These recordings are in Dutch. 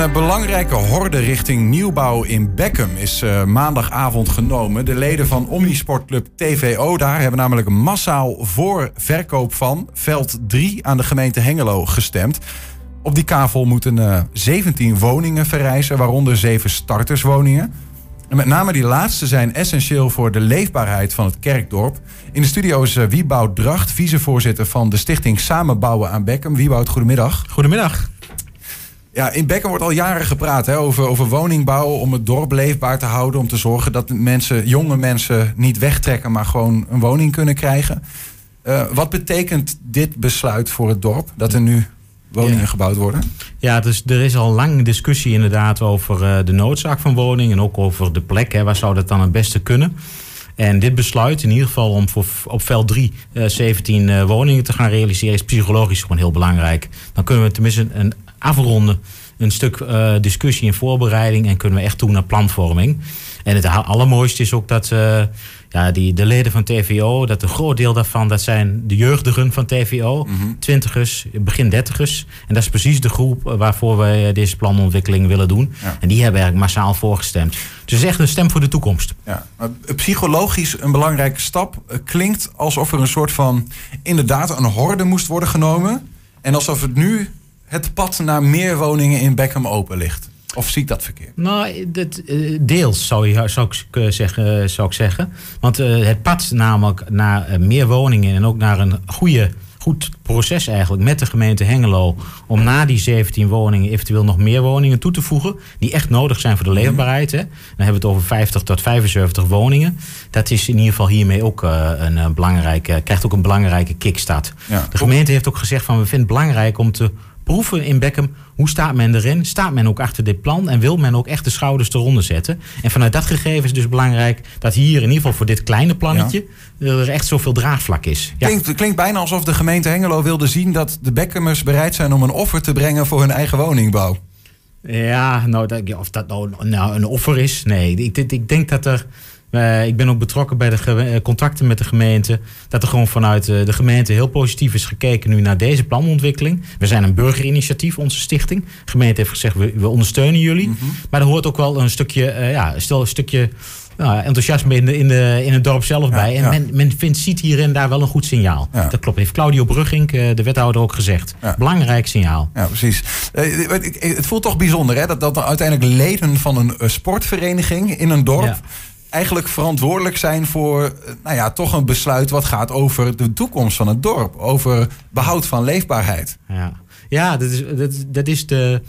Een belangrijke horde richting nieuwbouw in Beckham is uh, maandagavond genomen. De leden van Omnisportclub TVO daar hebben namelijk massaal voor verkoop van veld 3 aan de gemeente Hengelo gestemd. Op die kavel moeten uh, 17 woningen verrijzen, waaronder 7 starterswoningen. En met name die laatste zijn essentieel voor de leefbaarheid van het kerkdorp. In de studio is Wieboud Dracht, vicevoorzitter van de stichting Samenbouwen aan Beckham. Wieboud, goedemiddag. Goedemiddag. Ja, in Bekken wordt al jaren gepraat hè, over, over woningbouw, om het dorp leefbaar te houden, om te zorgen dat mensen, jonge mensen niet wegtrekken, maar gewoon een woning kunnen krijgen. Uh, wat betekent dit besluit voor het dorp, dat er nu woningen ja. gebouwd worden? Ja, dus er is al lang discussie inderdaad over uh, de noodzaak van woningen en ook over de plek, hè, waar zou dat dan het beste kunnen. En dit besluit, in ieder geval om voor, op veld 3 uh, 17 uh, woningen te gaan realiseren, is psychologisch gewoon heel belangrijk. Dan kunnen we tenminste een afronden, een stuk uh, discussie en voorbereiding en kunnen we echt toe naar planvorming. En het allermooiste is ook dat uh, ja, die, de leden van TVO, dat een groot deel daarvan, dat zijn de jeugdigen van TVO, mm -hmm. twintigers, begin dertigers. En dat is precies de groep waarvoor wij deze planontwikkeling willen doen. Ja. En die hebben eigenlijk massaal voorgestemd. Dus het is echt een stem voor de toekomst. Ja. Psychologisch een belangrijke stap. Klinkt alsof er een soort van inderdaad een horde moest worden genomen. En alsof het nu het pad naar meer woningen in Beckham open ligt. Of zie ik dat verkeerd? Nou, dat, uh, deels zou, je, zou, ik zeggen, zou ik zeggen. Want het pad namelijk naar meer woningen en ook naar een goede, goed proces eigenlijk met de gemeente Hengelo. om na die 17 woningen eventueel nog meer woningen toe te voegen. die echt nodig zijn voor de leefbaarheid. Hè. Dan hebben we het over 50 tot 75 woningen. Dat is in ieder geval hiermee ook een belangrijke, krijgt ook een belangrijke kickstart. Ja. De gemeente heeft ook gezegd van we vinden het belangrijk om te proeven in Beckham. Hoe staat men erin? Staat men ook achter dit plan? En wil men ook echt de schouders eronder zetten? En vanuit dat gegeven is dus belangrijk dat hier in ieder geval voor dit kleine plannetje ja. er echt zoveel draagvlak is. Ja. Klinkt, klinkt bijna alsof de gemeente Hengelo wilde zien dat de Beckhamers bereid zijn om een offer te brengen voor hun eigen woningbouw. Ja, nou, dat, of dat nou, nou een offer is. Nee, ik, ik denk dat er. Uh, ik ben ook betrokken bij de contacten met de gemeente. Dat er gewoon vanuit uh, de gemeente heel positief is gekeken nu naar deze planontwikkeling. We zijn een burgerinitiatief, onze stichting. De gemeente heeft gezegd, we, we ondersteunen jullie. Mm -hmm. Maar er hoort ook wel een stukje, uh, ja, stel een stukje nou, enthousiasme in, de, in, de, in het dorp zelf ja, bij. En ja. men, men vindt, ziet hier en daar wel een goed signaal. Ja. Dat klopt. Heeft Claudio Brugging, de wethouder, ook gezegd. Belangrijk signaal. Ja, precies. Het voelt toch bijzonder hè, dat, dat er uiteindelijk leden van een sportvereniging in een dorp eigenlijk verantwoordelijk zijn voor nou ja, toch een besluit wat gaat over de toekomst van het dorp. Over behoud van leefbaarheid. Ja, ja dat, is, dat, dat is de.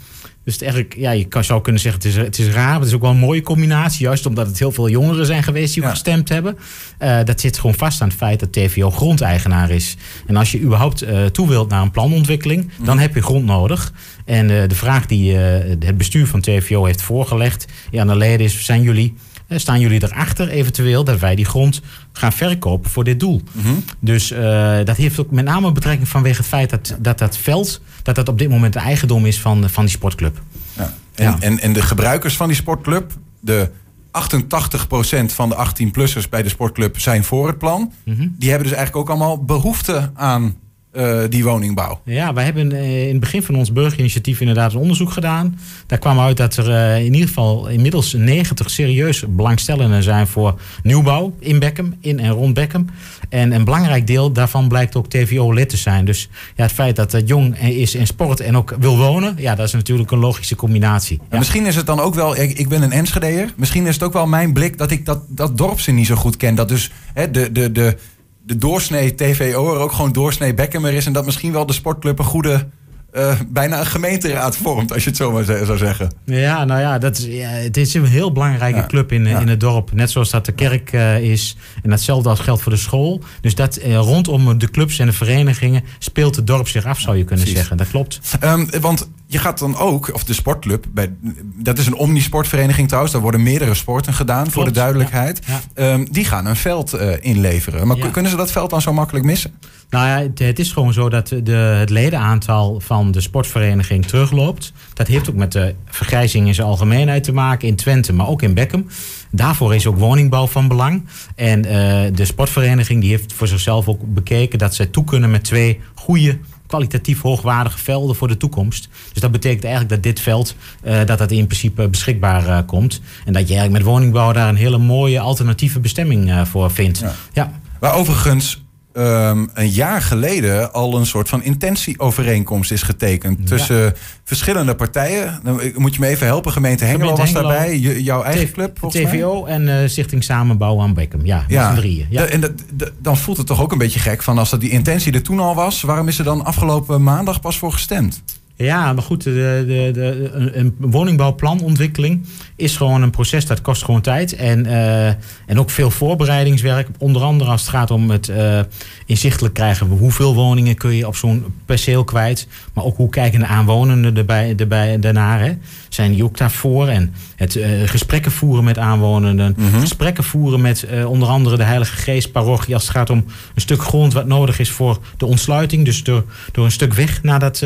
Dus het eigenlijk, ja, je kan, zou kunnen zeggen, het is, het is raar. Maar het is ook wel een mooie combinatie. Juist omdat het heel veel jongeren zijn geweest die ja. gestemd hebben. Uh, dat zit gewoon vast aan het feit dat TVO grondeigenaar is. En als je überhaupt uh, toe wilt naar een planontwikkeling, mm. dan heb je grond nodig. En uh, de vraag die het bestuur van TVO heeft voorgelegd aan de leden is: zijn jullie staan jullie erachter eventueel dat wij die grond gaan verkopen voor dit doel. Mm -hmm. Dus uh, dat heeft ook met name betrekking vanwege het feit dat dat, dat veld dat dat op dit moment de eigendom is van, van die sportclub. Ja. En, ja. en, en de gebruikers van die sportclub, de 88% van de 18-plussers bij de sportclub zijn voor het plan. Mm -hmm. Die hebben dus eigenlijk ook allemaal behoefte aan uh, die woningbouw. Ja, wij hebben in het begin van ons burgerinitiatief inderdaad een onderzoek gedaan. Daar kwam uit dat er uh, in ieder geval inmiddels 90 serieus belangstellenden zijn voor nieuwbouw in Beckham, in en rond Beckham. En een belangrijk deel daarvan blijkt ook TVO-lid te zijn. Dus ja, het feit dat het jong is in sport en ook wil wonen, ja, dat is natuurlijk een logische combinatie. Ja. Misschien is het dan ook wel, ik, ik ben een Enschedeer, misschien is het ook wel mijn blik dat ik dat, dat dorpse niet zo goed ken. Dat dus hè, de, de, de, de doorsnee TVO er ook gewoon doorsnee Beckham is. En dat misschien wel de sportclub een goede uh, bijna een gemeenteraad vormt, als je het zo maar zou zeggen. Ja, nou ja, dat is, ja, het is een heel belangrijke ja. club in, ja. in het dorp. Net zoals dat de kerk uh, is. En datzelfde als geldt voor de school. Dus dat uh, rondom de clubs en de verenigingen speelt het dorp zich af, zou je kunnen Precies. zeggen. Dat klopt. Um, want je gaat dan ook, of de sportclub, bij, dat is een omnisportvereniging trouwens. Daar worden meerdere sporten gedaan, klopt. voor de duidelijkheid. Um, die gaan een veld inleveren. Maar kunnen ze dat veld dan zo makkelijk missen? Nou ja, het, het is gewoon zo dat de, het ledenaantal van de sportvereniging terugloopt. Dat heeft ook met de vergrijzing in zijn algemeenheid te maken in Twente, maar ook in Beckham. Daarvoor is ook woningbouw van belang. En uh, de sportvereniging die heeft voor zichzelf ook bekeken dat zij toe kunnen met twee goede kwalitatief hoogwaardige velden voor de toekomst. Dus dat betekent eigenlijk dat dit veld, uh, dat dat in principe beschikbaar uh, komt. En dat je eigenlijk met woningbouw daar een hele mooie alternatieve bestemming uh, voor vindt. Ja. ja. Maar overigens, um, een jaar geleden al een soort van intentieovereenkomst is getekend tussen verschillende partijen. Dan moet je me even helpen. Gemeente Hengelo was daarbij, jouw eigen club. TVO en uh, Stichting Samenbouw aan Beckham. Ja, ja. drieën. Ja. en dat, dan voelt het toch ook een beetje gek van als dat die intentie er toen al was. Waarom is er dan afgelopen maandag pas voor gestemd? Ja, maar goed, de, de, de, een woningbouwplanontwikkeling is gewoon een proces dat kost gewoon tijd. En, uh, en ook veel voorbereidingswerk. Onder andere als het gaat om het uh, inzichtelijk krijgen. Hoeveel woningen kun je op zo'n perceel kwijt. Maar ook hoe kijken de aanwonenden erbij, erbij, daarnaar. Zijn die ook daarvoor? En het uh, gesprekken voeren met aanwonenden. Mm -hmm. Gesprekken voeren met onder andere de Heilige Geest parochie. Als het gaat om een stuk grond wat nodig is voor de ontsluiting. Dus door, door een stuk weg naar dat,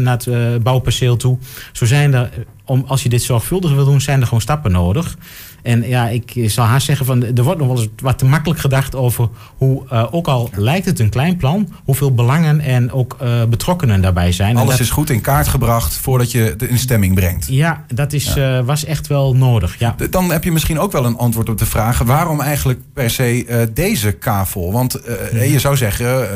naar het bouwperceel toe. Zo zijn er om, als je dit zorgvuldig wil doen, zijn er gewoon stappen nodig. En ja, ik zal haar zeggen van er wordt nog wel eens wat te makkelijk gedacht over hoe, uh, ook al lijkt het een klein plan, hoeveel belangen en ook uh, betrokkenen daarbij zijn. Alles dat, is goed in kaart gebracht voordat je het in stemming brengt. Ja, dat is, ja. Uh, was echt wel nodig. Ja. Dan heb je misschien ook wel een antwoord op de vraag waarom eigenlijk per se deze kavel? Want ja. je zou zeggen,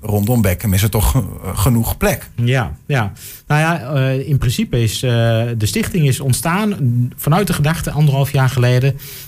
rondom Beckham is er toch genoeg plek. Ja, ja. Nou ja, in principe is de stichting is ontstaan vanuit de gedachte anderhalf jaar geleden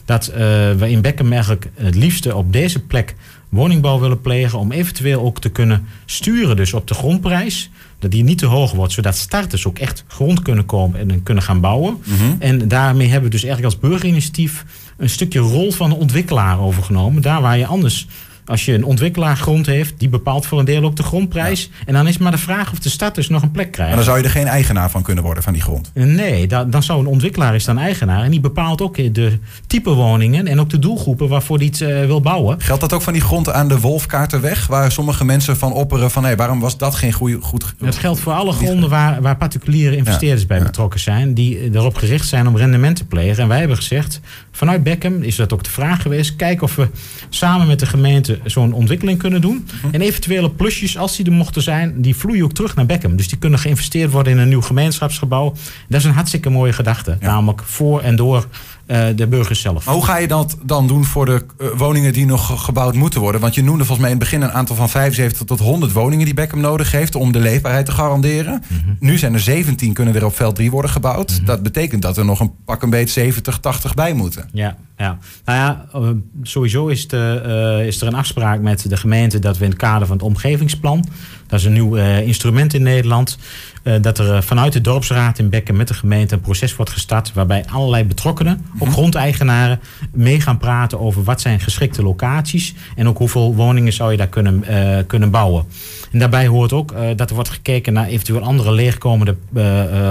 dat uh, we in Beckham eigenlijk het liefste op deze plek woningbouw willen plegen. Om eventueel ook te kunnen sturen dus op de grondprijs. Dat die niet te hoog wordt, zodat starters ook echt grond kunnen komen en kunnen gaan bouwen. Mm -hmm. En daarmee hebben we dus eigenlijk als burgerinitiatief een stukje rol van de ontwikkelaar overgenomen. Daar waar je anders als je een ontwikkelaar grond heeft, die bepaalt voor een deel ook de grondprijs. Ja. En dan is maar de vraag of de starters nog een plek krijgen. Maar dan zou je er geen eigenaar van kunnen worden van die grond? Nee, dan, dan zou een ontwikkelaar is dan eigenaar. En die bepaalt ook de type woningen en ook de doelgroepen waarvoor die het uh, wil bouwen. Geldt dat ook van die grond aan de Wolfkaartenweg? Waar sommige mensen van opperen van hé, hey, waarom was dat geen goede, goed... Dat geldt voor alle gronden waar, waar particuliere investeerders ja. bij betrokken zijn. Die erop gericht zijn om rendement te plegen. En wij hebben gezegd, vanuit Beckham is dat ook de vraag geweest. Kijken of we samen met de gemeente zo'n ontwikkeling kunnen doen. Mhm. En eventuele plusjes, als die er mochten zijn, die vloeien ook terug naar Beckham. Dus die kunnen geïnvesteerd worden in een nieuw gemeenschapsgebouw. Dat is een hartstikke mooie gedachte. Ja. Namelijk voor en door de burgers zelf. Maar hoe ga je dat dan doen voor de uh, woningen die nog gebouwd moeten worden? Want je noemde volgens mij in het begin een aantal van 75 tot 100 woningen die Beckham nodig heeft om de leefbaarheid te garanderen. Mm -hmm. Nu zijn er 17 kunnen er op veld 3 worden gebouwd. Mm -hmm. Dat betekent dat er nog een pak een beetje 70, 80 bij moeten. Ja, ja. Nou ja, uh, sowieso is, de, is er een afspraak met de gemeente dat we in het kader van het omgevingsplan, dat is een nieuw instrument in Nederland, uh, dat er vanuit de dorpsraad in Bekken met de gemeente een proces wordt gestart waarbij allerlei betrokkenen, ook -hmm. grondeigenaren, mee gaan praten over wat zijn geschikte locaties en ook hoeveel woningen zou je daar kunnen, kunnen bouwen. En daarbij hoort ook uh, dat er wordt gekeken naar eventueel andere leegkomende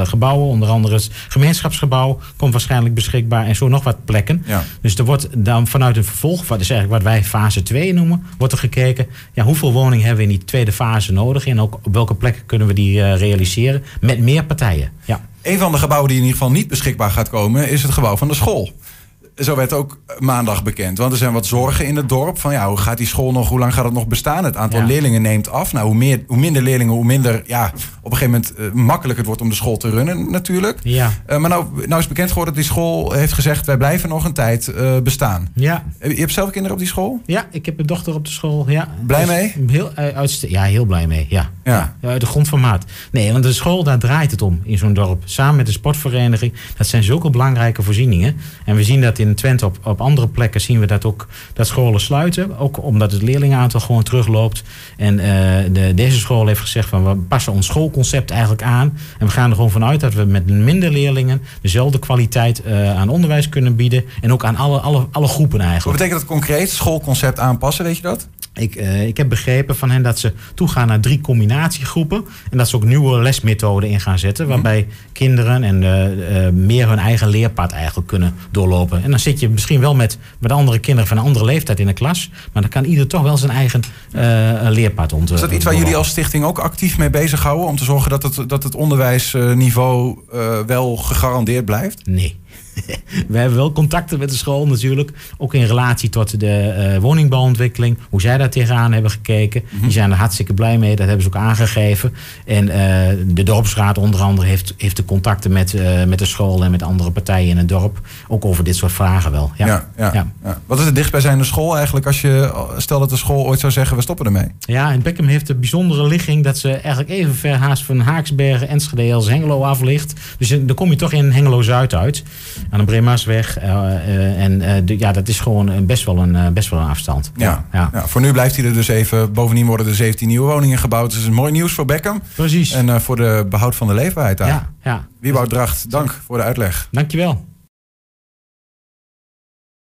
gebouwen, onder andere het gemeenschapsgebouw komt waarschijnlijk beschikbaar en zo nog wat plekken. Ja. Dus er wordt dan vanuit een vervolg, wat is eigenlijk wat wij fase 2 noemen, wordt er gekeken, ja, hoeveel woningen hebben we in die tweede fase nodig en ook op welke plekken kunnen we die realiseren met meer partijen. Ja. Een van de gebouwen die in ieder geval niet beschikbaar gaat komen, is het gebouw van de school. Zo werd ook maandag bekend. Want er zijn wat zorgen in het dorp. Van ja, hoe gaat die school nog, hoe lang gaat het nog bestaan? Het aantal ja. leerlingen neemt af. Nou, hoe, meer, hoe minder leerlingen, hoe minder ja, op een gegeven moment uh, makkelijk het wordt om de school te runnen, natuurlijk. Ja. Uh, maar nou, nou is bekend geworden dat die school heeft gezegd: wij blijven nog een tijd uh, bestaan. Ja. Je hebt zelf kinderen op die school? Ja, ik heb een dochter op de school. Ja. Blij mee? Heel, uit, ja, heel blij mee. Ja. Ja. ja. Uit de grond van maat. Nee, want de school, daar draait het om in zo'n dorp. Samen met de sportvereniging. Dat zijn zulke belangrijke voorzieningen. En we zien dat in Twente op, op andere plekken zien we dat ook dat scholen sluiten. Ook omdat het leerlingenaantal gewoon terugloopt. En uh, de, deze school heeft gezegd van we passen ons schoolconcept eigenlijk aan. En we gaan er gewoon vanuit dat we met minder leerlingen dezelfde kwaliteit uh, aan onderwijs kunnen bieden. En ook aan alle, alle, alle groepen eigenlijk. Wat betekent dat concreet? Schoolconcept aanpassen, weet je dat? Ik, uh, ik heb begrepen van hen dat ze toegaan naar drie combinatiegroepen. En dat ze ook nieuwe lesmethoden in gaan zetten. Waarbij mm. kinderen en uh, uh, meer hun eigen leerpad eigenlijk kunnen doorlopen. En dan zit je misschien wel met, met andere kinderen van een andere leeftijd in de klas. Maar dan kan ieder toch wel zijn eigen leerpad ontwikkelen. Is dat iets waar jullie als stichting ook actief mee bezighouden? Om te zorgen dat het, dat het onderwijsniveau wel gegarandeerd blijft? Nee. we hebben wel contacten met de school natuurlijk. Ook in relatie tot de uh, woningbouwontwikkeling. Hoe zij daar tegenaan hebben gekeken. Die mhm. zijn er hartstikke blij mee. Dat hebben ze ook aangegeven. En uh, de dorpsraad onder andere heeft, heeft de contacten met, uh, met de school en met andere partijen in het dorp. Ook over dit soort vragen wel. Ja. Ja, ja, ja. Wat is het dichtstbijzijnde school eigenlijk als je stel dat de school ooit zou zeggen we stoppen ermee? Ja, en Beckham heeft de bijzondere ligging dat ze eigenlijk even ver haast van Haaksbergen, Enschede als Hengelo af ligt. Dus dan kom je toch in Hengelo Zuid uit aan de Bremasweg. Uh, uh, en uh, ja, dat is gewoon best wel een, best wel een afstand. Ja, ja. ja, voor nu blijft hij er dus even. Bovendien worden er 17 nieuwe woningen gebouwd. Dus is mooi nieuws voor Beckham. Precies. En voor de behoud van de leefbaarheid daar. Ja, ja. Wieboud Dracht, dank voor de uitleg. Dankjewel.